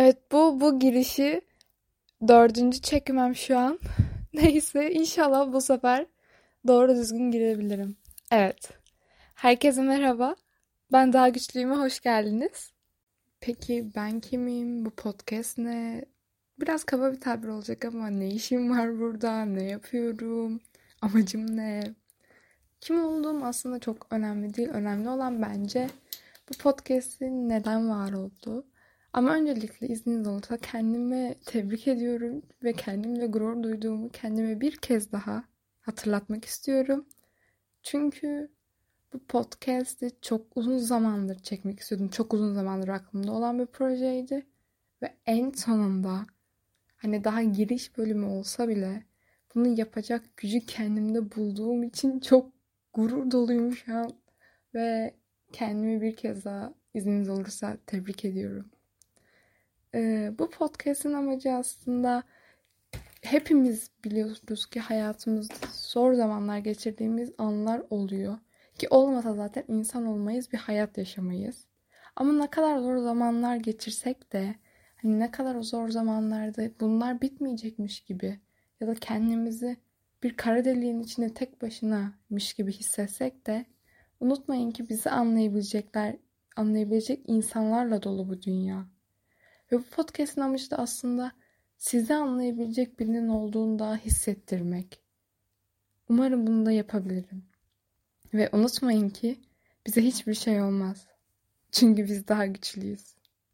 Evet bu bu girişi dördüncü çekmem şu an. Neyse inşallah bu sefer doğru düzgün girebilirim. Evet. Herkese merhaba. Ben Daha Güçlüyüm'e hoş geldiniz. Peki ben kimim? Bu podcast ne? Biraz kaba bir tabir olacak ama ne işim var burada? Ne yapıyorum? Amacım ne? Kim olduğum aslında çok önemli değil. Önemli olan bence bu podcast'in neden var olduğu. Ama öncelikle izniniz olursa kendime tebrik ediyorum ve kendimle gurur duyduğumu kendime bir kez daha hatırlatmak istiyorum. Çünkü bu podcast'i çok uzun zamandır çekmek istiyordum. Çok uzun zamandır aklımda olan bir projeydi. Ve en sonunda hani daha giriş bölümü olsa bile bunu yapacak gücü kendimde bulduğum için çok gurur doluyum şu an. Ve kendimi bir kez daha izniniz olursa tebrik ediyorum. Ee, bu podcast'in amacı aslında hepimiz biliyoruz ki hayatımızda zor zamanlar geçirdiğimiz anlar oluyor. Ki olmasa zaten insan olmayız, bir hayat yaşamayız. Ama ne kadar zor zamanlar geçirsek de hani ne kadar o zor zamanlarda bunlar bitmeyecekmiş gibi ya da kendimizi bir kara deliğin içinde tek başınamış gibi hissetsek de unutmayın ki bizi anlayabilecekler, anlayabilecek insanlarla dolu bu dünya. Ve bu podcast'in amacı da aslında sizi anlayabilecek birinin olduğunu daha hissettirmek. Umarım bunu da yapabilirim. Ve unutmayın ki bize hiçbir şey olmaz. Çünkü biz daha güçlüyüz.